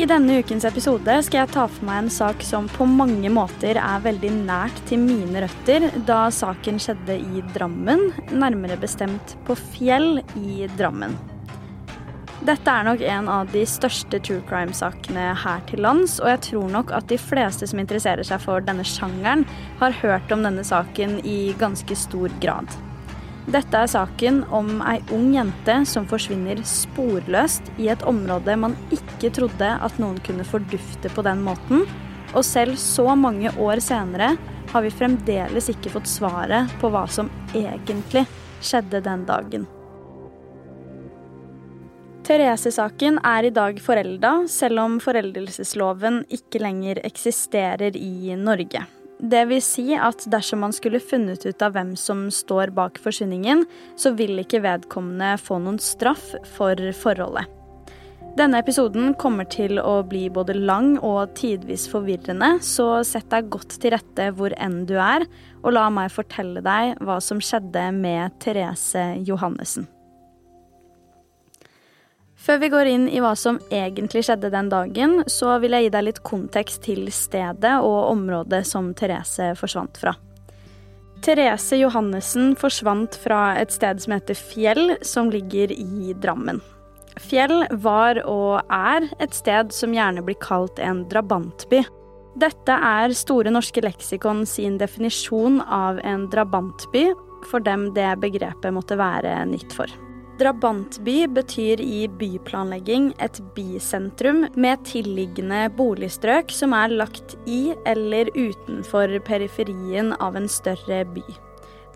I denne ukens episode skal jeg ta for meg en sak som på mange måter er veldig nært til mine røtter, da saken skjedde i Drammen, nærmere bestemt på Fjell i Drammen. Dette er nok en av de største true crime-sakene her til lands, og jeg tror nok at de fleste som interesserer seg for denne sjangeren, har hørt om denne saken i ganske stor grad. Dette er saken om ei ung jente som forsvinner sporløst i et område man ikke trodde at noen kunne fordufte på den måten, og selv så mange år senere har vi fremdeles ikke fått svaret på hva som egentlig skjedde den dagen. Therese-saken er i dag forelda, selv om foreldelsesloven ikke lenger eksisterer i Norge. Det vil si at dersom man skulle funnet ut av hvem som står bak forsvinningen, så vil ikke vedkommende få noen straff for forholdet. Denne episoden kommer til å bli både lang og tidvis forvirrende, så sett deg godt til rette hvor enn du er, og la meg fortelle deg hva som skjedde med Therese Johannessen. Før vi går inn i hva som egentlig skjedde den dagen, så vil jeg gi deg litt kontekst til stedet og området som Therese forsvant fra. Therese Johannessen forsvant fra et sted som heter Fjell, som ligger i Drammen. Fjell var og er et sted som gjerne blir kalt en drabantby. Dette er Store norske leksikon sin definisjon av en drabantby, for dem det begrepet måtte være nytt for. Drabantby betyr i byplanlegging et bysentrum med tilliggende boligstrøk som er lagt i eller utenfor periferien av en større by.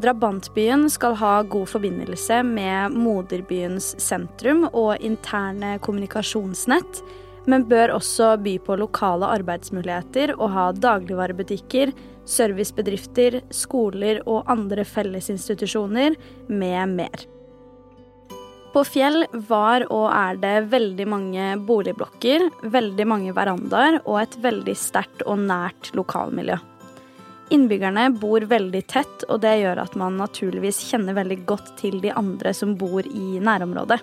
Drabantbyen skal ha god forbindelse med moderbyens sentrum og interne kommunikasjonsnett, men bør også by på lokale arbeidsmuligheter og ha dagligvarebutikker, servicebedrifter, skoler og andre fellesinstitusjoner med mer. På Fjell var og er det veldig mange boligblokker, veldig mange verandaer og et veldig sterkt og nært lokalmiljø. Innbyggerne bor veldig tett, og det gjør at man naturligvis kjenner veldig godt til de andre som bor i nærområdet.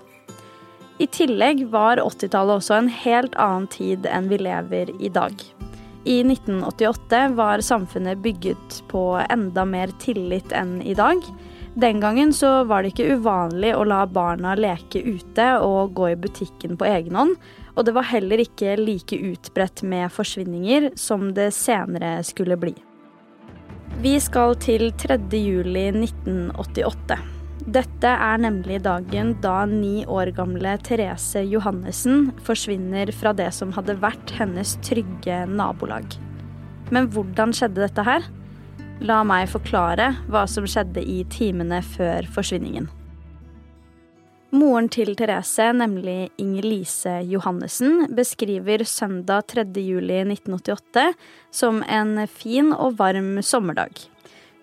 I tillegg var 80-tallet også en helt annen tid enn vi lever i dag. I 1988 var samfunnet bygget på enda mer tillit enn i dag. Den gangen så var det ikke uvanlig å la barna leke ute og gå i butikken på egen hånd, og det var heller ikke like utbredt med forsvinninger som det senere skulle bli. Vi skal til 3. juli 1988. Dette er nemlig dagen da ni år gamle Therese Johannessen forsvinner fra det som hadde vært hennes trygge nabolag. Men hvordan skjedde dette her? La meg forklare hva som skjedde i timene før forsvinningen. Moren til Therese, nemlig Inger-Lise Johannessen, beskriver søndag 3. juli 1988 som en fin og varm sommerdag.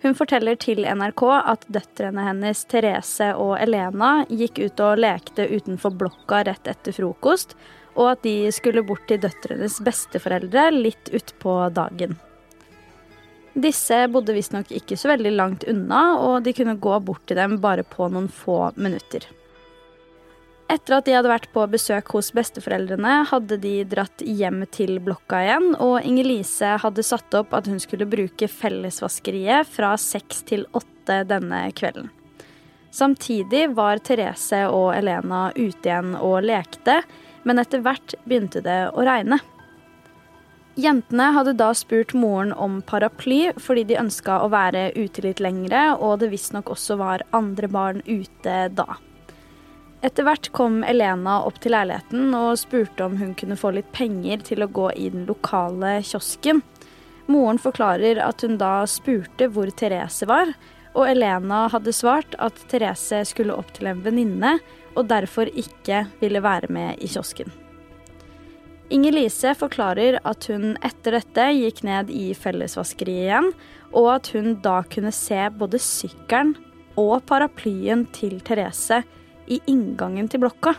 Hun forteller til NRK at døtrene hennes Therese og Elena gikk ut og lekte utenfor blokka rett etter frokost, og at de skulle bort til døtrenes besteforeldre litt utpå dagen. Disse bodde visstnok ikke så veldig langt unna, og de kunne gå bort til dem bare på noen få minutter. Etter at de hadde vært på besøk hos besteforeldrene, hadde de dratt hjem til blokka igjen, og Inger-Lise hadde satt opp at hun skulle bruke fellesvaskeriet fra seks til åtte denne kvelden. Samtidig var Therese og Elena ute igjen og lekte, men etter hvert begynte det å regne. Jentene hadde da spurt moren om paraply fordi de ønska å være ute litt lengre, og det visstnok også var andre barn ute da. Etter hvert kom Elena opp til leiligheten og spurte om hun kunne få litt penger til å gå i den lokale kiosken. Moren forklarer at hun da spurte hvor Therese var, og Elena hadde svart at Therese skulle opp til en venninne og derfor ikke ville være med i kiosken. Inger-Lise forklarer at hun etter dette gikk ned i fellesvaskeriet igjen, og at hun da kunne se både sykkelen og paraplyen til Therese i inngangen til blokka.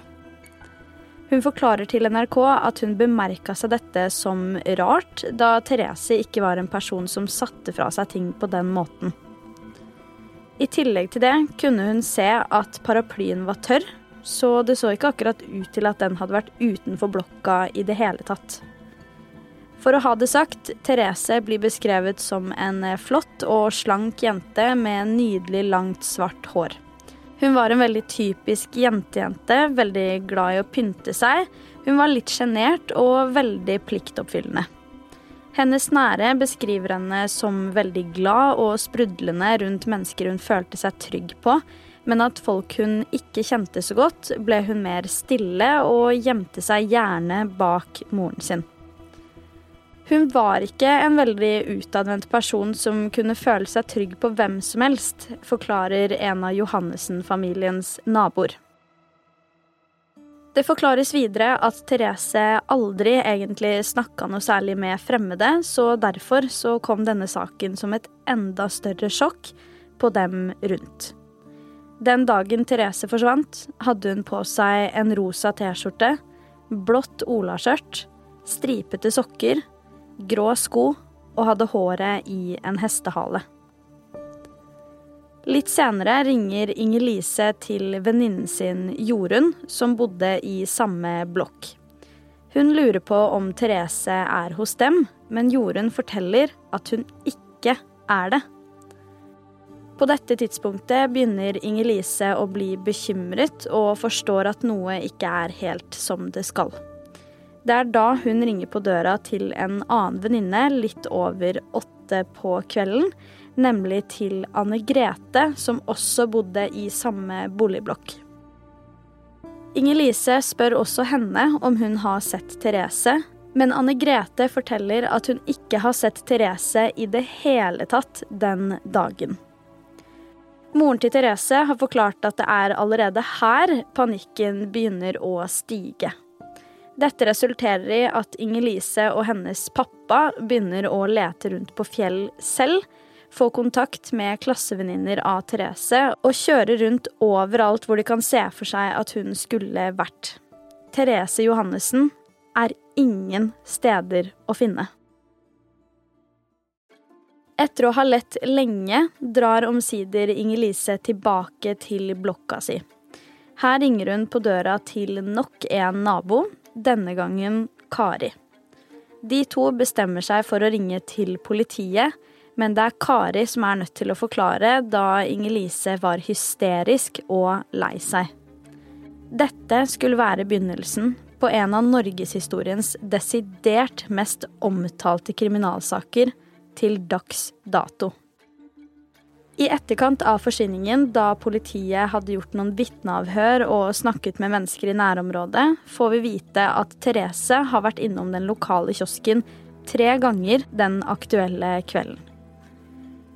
Hun forklarer til NRK at hun bemerka seg dette som rart, da Therese ikke var en person som satte fra seg ting på den måten. I tillegg til det kunne hun se at paraplyen var tørr, så det så ikke akkurat ut til at den hadde vært utenfor blokka i det hele tatt. For å ha det sagt, Therese blir beskrevet som en flott og slank jente med nydelig langt, svart hår. Hun var en veldig typisk jentejente, veldig glad i å pynte seg. Hun var litt sjenert og veldig pliktoppfyllende. Hennes nære beskriver henne som veldig glad og sprudlende rundt mennesker hun følte seg trygg på, men at folk hun ikke kjente så godt, ble hun mer stille og gjemte seg gjerne bak moren sin. Hun var ikke en veldig utadvendt person som kunne føle seg trygg på hvem som helst, forklarer en av Johannessen-familiens naboer. Det forklares videre at Therese aldri egentlig snakka noe særlig med fremmede, så derfor så kom denne saken som et enda større sjokk på dem rundt. Den dagen Therese forsvant, hadde hun på seg en rosa T-skjorte, blått olaskjørt, stripete sokker, grå sko og hadde håret i en hestehale. Litt senere ringer Inger-Lise til venninnen sin Jorunn, som bodde i samme blokk. Hun lurer på om Therese er hos dem, men Jorunn forteller at hun ikke er det. På dette tidspunktet begynner Inger-Lise å bli bekymret og forstår at noe ikke er helt som det skal. Det er da hun ringer på døra til en annen venninne litt over åtte på kvelden, nemlig til Anne Grete, som også bodde i samme boligblokk. Inger-Lise spør også henne om hun har sett Therese, men Anne Grete forteller at hun ikke har sett Therese i det hele tatt den dagen. Moren til Therese har forklart at det er allerede her panikken begynner å stige. Dette resulterer i at Inger-Lise og hennes pappa begynner å lete rundt på Fjell selv, få kontakt med klassevenninner av Therese og kjøre rundt overalt hvor de kan se for seg at hun skulle vært. Therese Johannessen er ingen steder å finne. Etter å ha lett lenge drar omsider Inger-Lise tilbake til blokka si. Her ringer hun på døra til nok en nabo, denne gangen Kari. De to bestemmer seg for å ringe til politiet, men det er Kari som er nødt til å forklare, da Inger-Lise var hysterisk og lei seg. Dette skulle være begynnelsen på en av norgeshistoriens desidert mest omtalte kriminalsaker til dags dato. I etterkant av forsvinningen, da politiet hadde gjort noen vitneavhør og snakket med mennesker i nærområdet, får vi vite at Therese har vært innom den lokale kiosken tre ganger den aktuelle kvelden.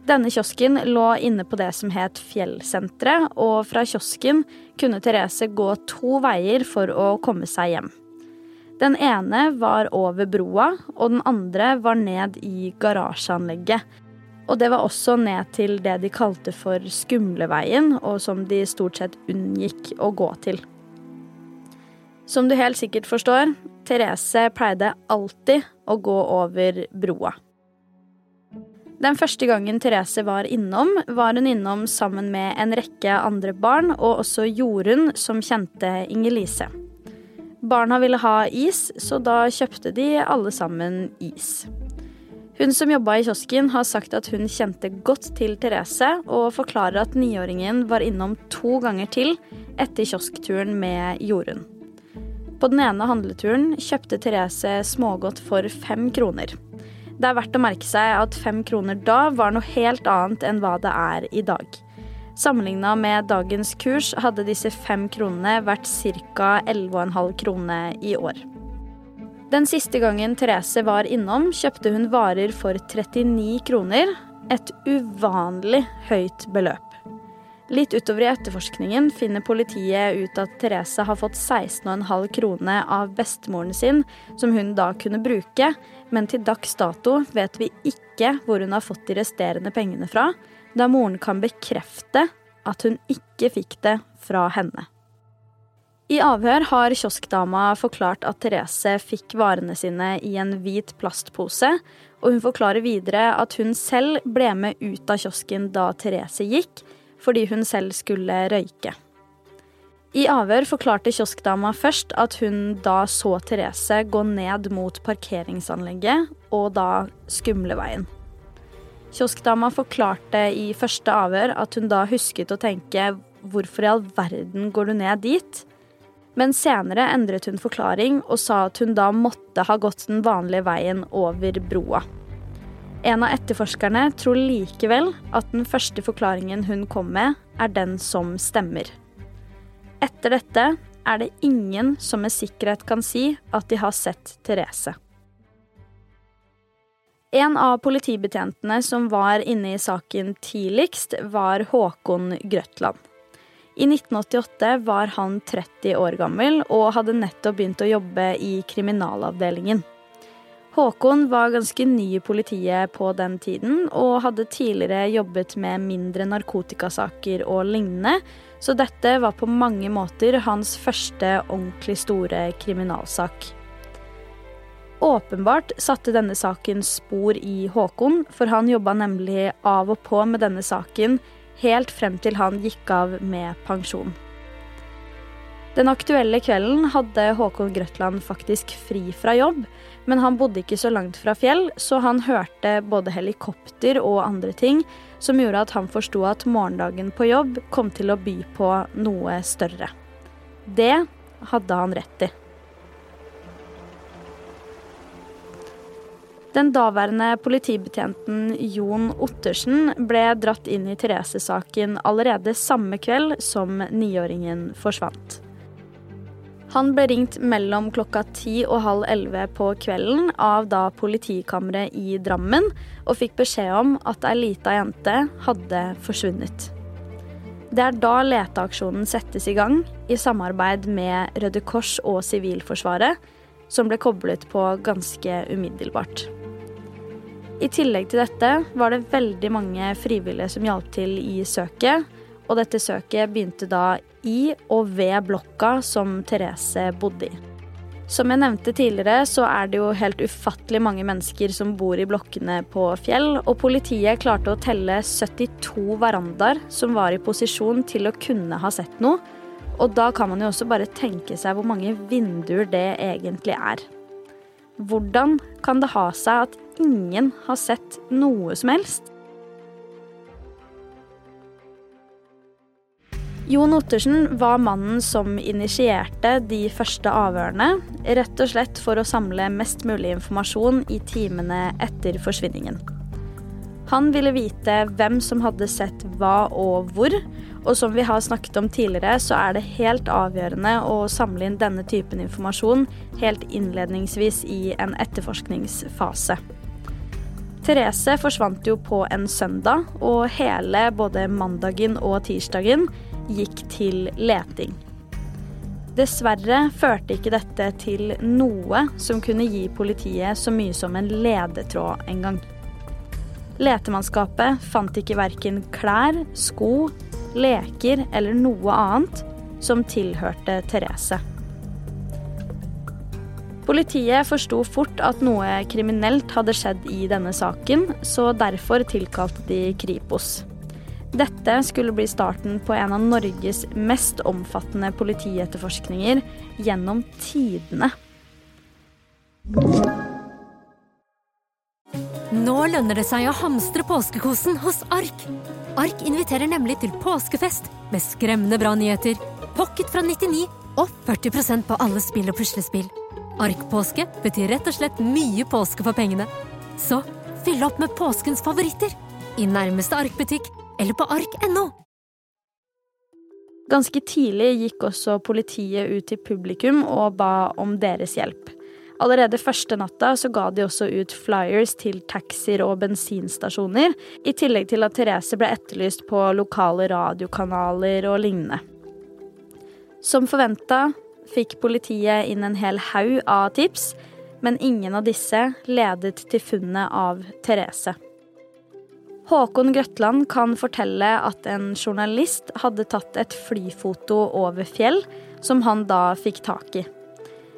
Denne kiosken lå inne på det som het Fjellsenteret, og fra kiosken kunne Therese gå to veier for å komme seg hjem. Den ene var over broa, og den andre var ned i garasjeanlegget. Og det var også ned til det de kalte for Skumleveien, og som de stort sett unngikk å gå til. Som du helt sikkert forstår, Therese pleide alltid å gå over broa. Den første gangen Therese var innom, var hun innom sammen med en rekke andre barn, og også Jorunn, som kjente Inger-Lise. Barna ville ha is, så da kjøpte de alle sammen is. Hun som jobba i kiosken, har sagt at hun kjente godt til Therese, og forklarer at niåringen var innom to ganger til etter kioskturen med Jorunn. På den ene handleturen kjøpte Therese smågodt for fem kroner. Det er verdt å merke seg at fem kroner da var noe helt annet enn hva det er i dag. Sammenligna med dagens kurs hadde disse fem kronene vært ca. 11,5 kroner i år. Den siste gangen Therese var innom, kjøpte hun varer for 39 kroner. Et uvanlig høyt beløp. Litt utover i etterforskningen finner politiet ut at Therese har fått 16,5 kroner av bestemoren sin, som hun da kunne bruke, men til dags dato vet vi ikke hvor hun har fått de resterende pengene fra, da moren kan bekrefte at hun ikke fikk det fra henne. I avhør har kioskdama forklart at Therese fikk varene sine i en hvit plastpose, og hun forklarer videre at hun selv ble med ut av kiosken da Therese gikk, fordi hun selv skulle røyke. I avhør forklarte kioskdama først at hun da så Therese gå ned mot parkeringsanlegget og da Skumleveien. Kioskdama forklarte i første avhør at hun da husket å tenke hvorfor i all verden går du ned dit? Men senere endret hun forklaring og sa at hun da måtte ha gått den vanlige veien over broa. En av etterforskerne tror likevel at den første forklaringen hun kom med, er den som stemmer. Etter dette er det ingen som med sikkerhet kan si at de har sett Therese. En av politibetjentene som var inne i saken tidligst, var Håkon Grøtland. I 1988 var han 30 år gammel og hadde nettopp begynt å jobbe i kriminalavdelingen. Håkon var ganske ny i politiet på den tiden, og hadde tidligere jobbet med mindre narkotikasaker og lignende, så dette var på mange måter hans første ordentlig store kriminalsak. Åpenbart satte denne saken spor i Håkon, for han jobba nemlig av og på med denne saken helt frem til han gikk av med pensjon. Den aktuelle kvelden hadde Håkon Grøtland faktisk fri fra jobb, men han bodde ikke så langt fra fjell, så han hørte både helikopter og andre ting som gjorde at han forsto at morgendagen på jobb kom til å by på noe større. Det hadde han rett i. Den daværende politibetjenten Jon Ottersen ble dratt inn i Therese-saken allerede samme kveld som niåringen forsvant. Han ble ringt mellom klokka ti og halv elleve på kvelden av da politikammeret i Drammen, og fikk beskjed om at ei lita jente hadde forsvunnet. Det er da leteaksjonen settes i gang, i samarbeid med Røde Kors og Sivilforsvaret, som ble koblet på ganske umiddelbart. I tillegg til dette var det veldig mange frivillige som hjalp til i søket, og dette søket begynte da i og ved blokka som Therese bodde i. Som jeg nevnte tidligere, så er det jo helt ufattelig mange mennesker som bor i blokkene på Fjell, og politiet klarte å telle 72 verandaer som var i posisjon til å kunne ha sett noe. Og da kan man jo også bare tenke seg hvor mange vinduer det egentlig er. Hvordan kan det ha seg at ingen har sett noe som helst? Jon Ottersen var mannen som initierte de første avhørene, rett og slett for å samle mest mulig informasjon i timene etter forsvinningen. Han ville vite hvem som hadde sett hva og hvor, og som vi har snakket om tidligere, så er det helt avgjørende å samle inn denne typen informasjon helt innledningsvis i en etterforskningsfase. Therese forsvant jo på en søndag, og hele både mandagen og tirsdagen gikk til leting. Dessverre førte ikke dette til noe som kunne gi politiet så mye som en ledetråd engang. Letemannskapet fant ikke verken klær, sko, leker eller noe annet som tilhørte Therese. Politiet forsto fort at noe kriminelt hadde skjedd i denne saken, så derfor tilkalte de Kripos. Dette skulle bli starten på en av Norges mest omfattende politietterforskninger gjennom tidene. Nå lønner det seg å hamstre påskekosen hos Ark. Ark inviterer nemlig til påskefest med skremmende bra nyheter, pocket fra 99 og 40% på alle spill og puslespill. Arkpåske betyr rett og slett mye påske for pengene. Så fyll opp med påskens favoritter i nærmeste arkbutikk eller på ark.no. Ganske tidlig gikk også politiet ut til publikum og ba om deres hjelp. Allerede første natta så ga de også ut flyers til taxier og bensinstasjoner, i tillegg til at Therese ble etterlyst på lokale radiokanaler og lignende. Som forventa fikk politiet inn en hel haug av tips, men ingen av disse ledet til funnet av Therese. Håkon Grøtland kan fortelle at en journalist hadde tatt et flyfoto over fjell, som han da fikk tak i.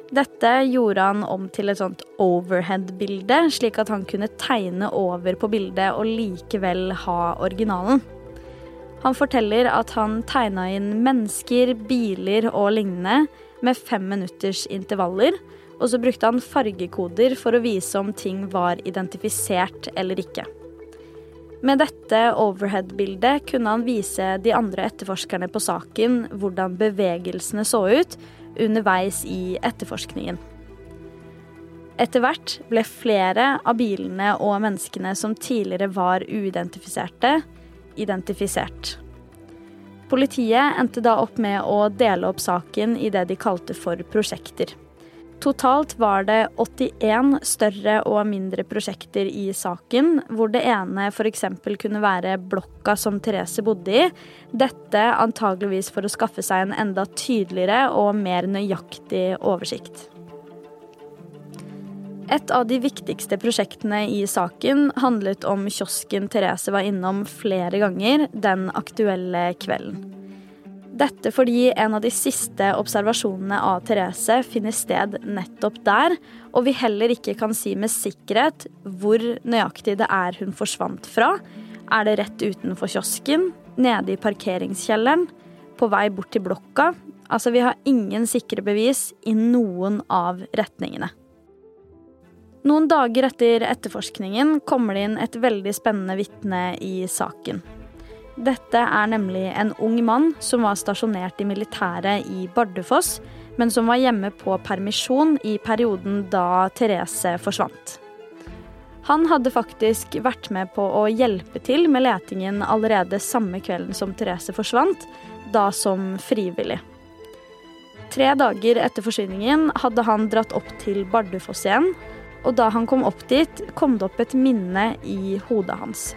Dette gjorde han om til et sånt overhead-bilde, slik at han kunne tegne over på bildet og likevel ha originalen. Han forteller at han tegna inn mennesker, biler og lignende med fem minutters intervaller, og så brukte han fargekoder for å vise om ting var identifisert eller ikke. Med dette overhead-bildet kunne han vise de andre etterforskerne på saken hvordan bevegelsene så ut underveis i etterforskningen. Etter hvert ble flere av bilene og menneskene som tidligere var uidentifiserte, identifisert. Politiet endte da opp med å dele opp saken i det de kalte for prosjekter. Totalt var det 81 større og mindre prosjekter i saken, hvor det ene f.eks. kunne være blokka som Therese bodde i. Dette antageligvis for å skaffe seg en enda tydeligere og mer nøyaktig oversikt. Et av de viktigste prosjektene i saken handlet om kiosken Therese var innom flere ganger den aktuelle kvelden. Dette fordi en av de siste observasjonene av Therese finner sted nettopp der, og vi heller ikke kan si med sikkerhet hvor nøyaktig det er hun forsvant fra. Er det rett utenfor kiosken? Nede i parkeringskjelleren? På vei bort til blokka? Altså, vi har ingen sikre bevis i noen av retningene. Noen dager etter etterforskningen kommer det inn et veldig spennende vitne i saken. Dette er nemlig en ung mann som var stasjonert i militæret i Bardufoss, men som var hjemme på permisjon i perioden da Therese forsvant. Han hadde faktisk vært med på å hjelpe til med letingen allerede samme kvelden som Therese forsvant, da som frivillig. Tre dager etter forsvinningen hadde han dratt opp til Bardufoss igjen, og da han kom opp dit, kom det opp et minne i hodet hans.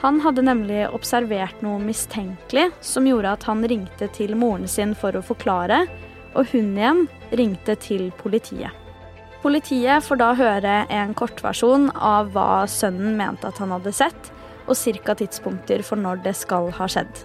Han hadde nemlig observert noe mistenkelig som gjorde at han ringte til moren sin for å forklare, og hun igjen ringte til politiet. Politiet får da høre en kortversjon av hva sønnen mente at han hadde sett, og ca. tidspunkter for når det skal ha skjedd.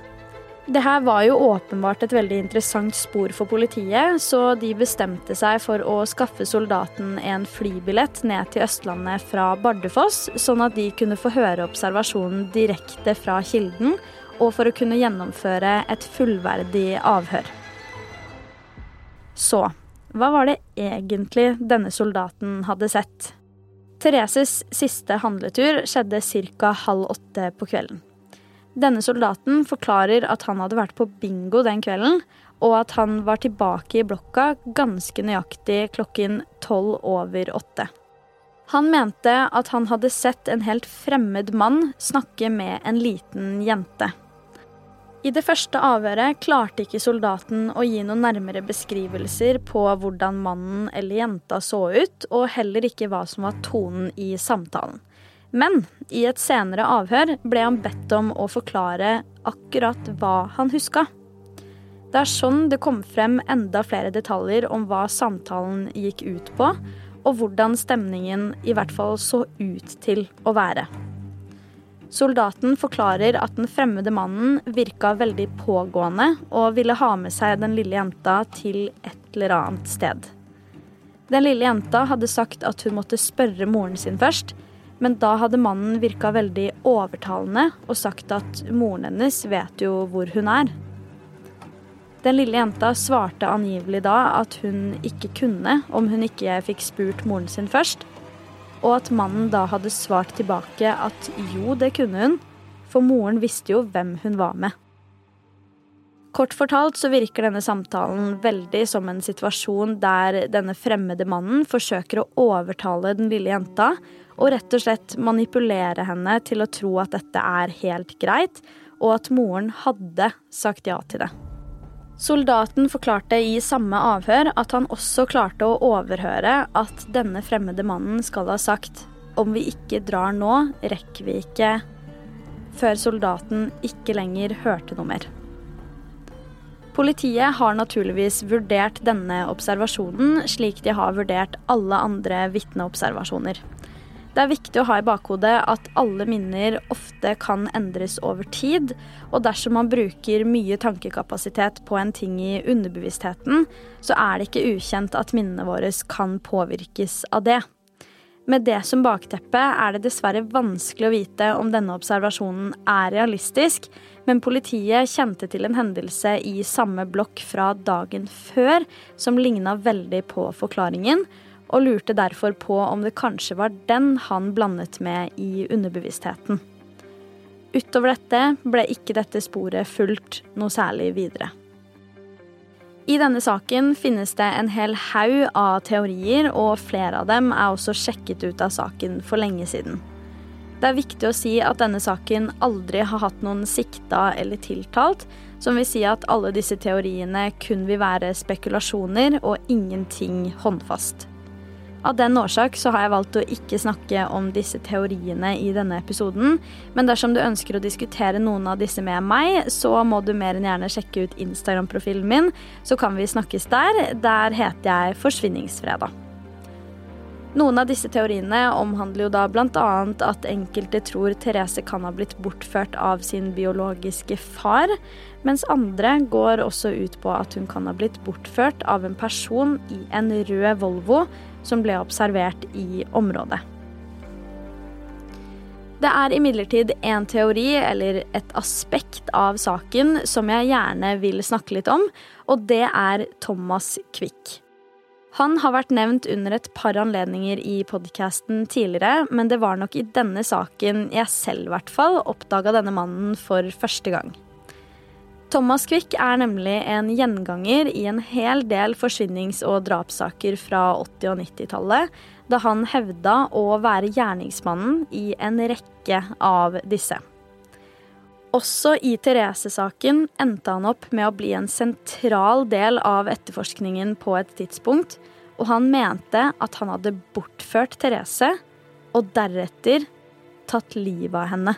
Det her var jo åpenbart et veldig interessant spor for politiet, så de bestemte seg for å skaffe soldaten en flybillett ned til Østlandet fra Bardufoss, sånn at de kunne få høre observasjonen direkte fra kilden, og for å kunne gjennomføre et fullverdig avhør. Så hva var det egentlig denne soldaten hadde sett? Thereses siste handletur skjedde ca. halv åtte på kvelden. Denne soldaten forklarer at han hadde vært på bingo den kvelden, og at han var tilbake i blokka ganske nøyaktig klokken tolv over åtte. Han mente at han hadde sett en helt fremmed mann snakke med en liten jente. I det første avhøret klarte ikke soldaten å gi noen nærmere beskrivelser på hvordan mannen eller jenta så ut, og heller ikke hva som var tonen i samtalen. Men i et senere avhør ble han bedt om å forklare akkurat hva han huska. Det er sånn det kom frem enda flere detaljer om hva samtalen gikk ut på, og hvordan stemningen i hvert fall så ut til å være. Soldaten forklarer at den fremmede mannen virka veldig pågående og ville ha med seg den lille jenta til et eller annet sted. Den lille jenta hadde sagt at hun måtte spørre moren sin først, men da hadde mannen virka veldig overtalende og sagt at moren hennes vet jo hvor hun er. Den lille jenta svarte angivelig da at hun ikke kunne om hun ikke fikk spurt moren sin først, og at mannen da hadde svart tilbake at jo, det kunne hun, for moren visste jo hvem hun var med. Kort fortalt så virker denne samtalen veldig som en situasjon der denne fremmede mannen forsøker å overtale den lille jenta og rett og slett manipulere henne til å tro at dette er helt greit, og at moren hadde sagt ja til det. Soldaten forklarte i samme avhør at han også klarte å overhøre at denne fremmede mannen skal ha sagt om vi ikke drar nå, rekker vi ikke før soldaten ikke lenger hørte noe mer. Politiet har naturligvis vurdert denne observasjonen slik de har vurdert alle andre vitneobservasjoner. Det er viktig å ha i bakhodet at alle minner ofte kan endres over tid, og dersom man bruker mye tankekapasitet på en ting i underbevisstheten, så er det ikke ukjent at minnene våre kan påvirkes av det. Med det som bakteppe er det dessverre vanskelig å vite om denne observasjonen er realistisk, men politiet kjente til en hendelse i samme blokk fra dagen før som ligna veldig på forklaringen, og lurte derfor på om det kanskje var den han blandet med i underbevisstheten. Utover dette ble ikke dette sporet fulgt noe særlig videre. I denne saken finnes det en hel haug av teorier, og flere av dem er også sjekket ut av saken for lenge siden. Det er viktig å si at denne saken aldri har hatt noen sikta eller tiltalt, som vil si at alle disse teoriene kun vil være spekulasjoner og ingenting håndfast. Av den årsak så har jeg valgt å ikke snakke om disse teoriene i denne episoden. Men dersom du ønsker å diskutere noen av disse med meg, så må du mer enn gjerne sjekke ut Instagram-profilen min, så kan vi snakkes der. Der heter jeg Forsvinningsfredag. Noen av disse teoriene omhandler jo da bl.a. at enkelte tror Therese kan ha blitt bortført av sin biologiske far, mens andre går også ut på at hun kan ha blitt bortført av en person i en rød Volvo som ble observert i området. Det er imidlertid en teori, eller et aspekt av saken, som jeg gjerne vil snakke litt om, og det er Thomas Quick. Han har vært nevnt under et par anledninger i podkasten tidligere, men det var nok i denne saken jeg selv i hvert fall oppdaga denne mannen for første gang. Thomas Quick er nemlig en gjenganger i en hel del forsvinnings- og drapssaker fra 80- og 90-tallet, da han hevda å være gjerningsmannen i en rekke av disse. Også i Therese-saken endte han opp med å bli en sentral del av etterforskningen på et tidspunkt, og han mente at han hadde bortført Therese og deretter tatt livet av henne.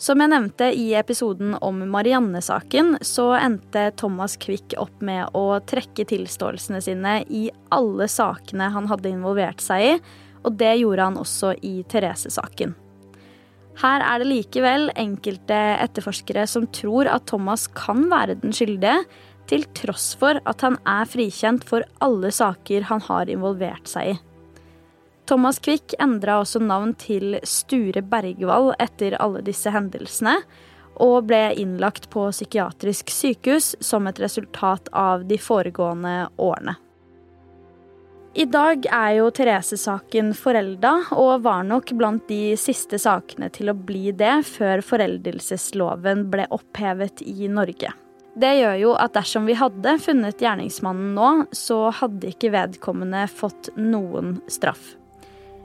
Som jeg nevnte i episoden om Marianne-saken, så endte Thomas Quick opp med å trekke tilståelsene sine i alle sakene han hadde involvert seg i, og det gjorde han også i Therese-saken. Her er det likevel enkelte etterforskere som tror at Thomas kan være den skyldige, til tross for at han er frikjent for alle saker han har involvert seg i. Thomas Quick endra også navn til Sture Bergvall etter alle disse hendelsene, og ble innlagt på psykiatrisk sykehus som et resultat av de foregående årene. I dag er jo Therese-saken forelda, og var nok blant de siste sakene til å bli det før foreldelsesloven ble opphevet i Norge. Det gjør jo at dersom vi hadde funnet gjerningsmannen nå, så hadde ikke vedkommende fått noen straff.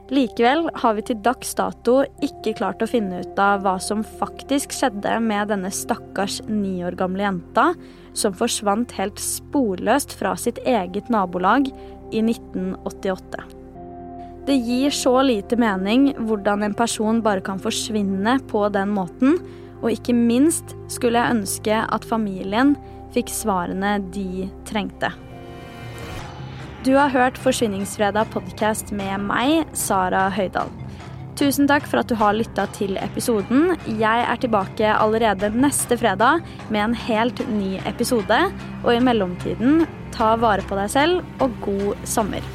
Likevel har vi til dags dato ikke klart å finne ut av hva som faktisk skjedde med denne stakkars ni år gamle jenta som forsvant helt sporløst fra sitt eget nabolag i 1988. Det gir så lite mening hvordan en person bare kan forsvinne på den måten, og ikke minst skulle jeg ønske at familien fikk svarene de trengte. Du har hørt Forsvinningsfredag podkast med meg, Sara Høydahl. Tusen takk for at du har lytta til episoden. Jeg er tilbake allerede neste fredag med en helt ny episode. Og i mellomtiden, ta vare på deg selv, og god sommer.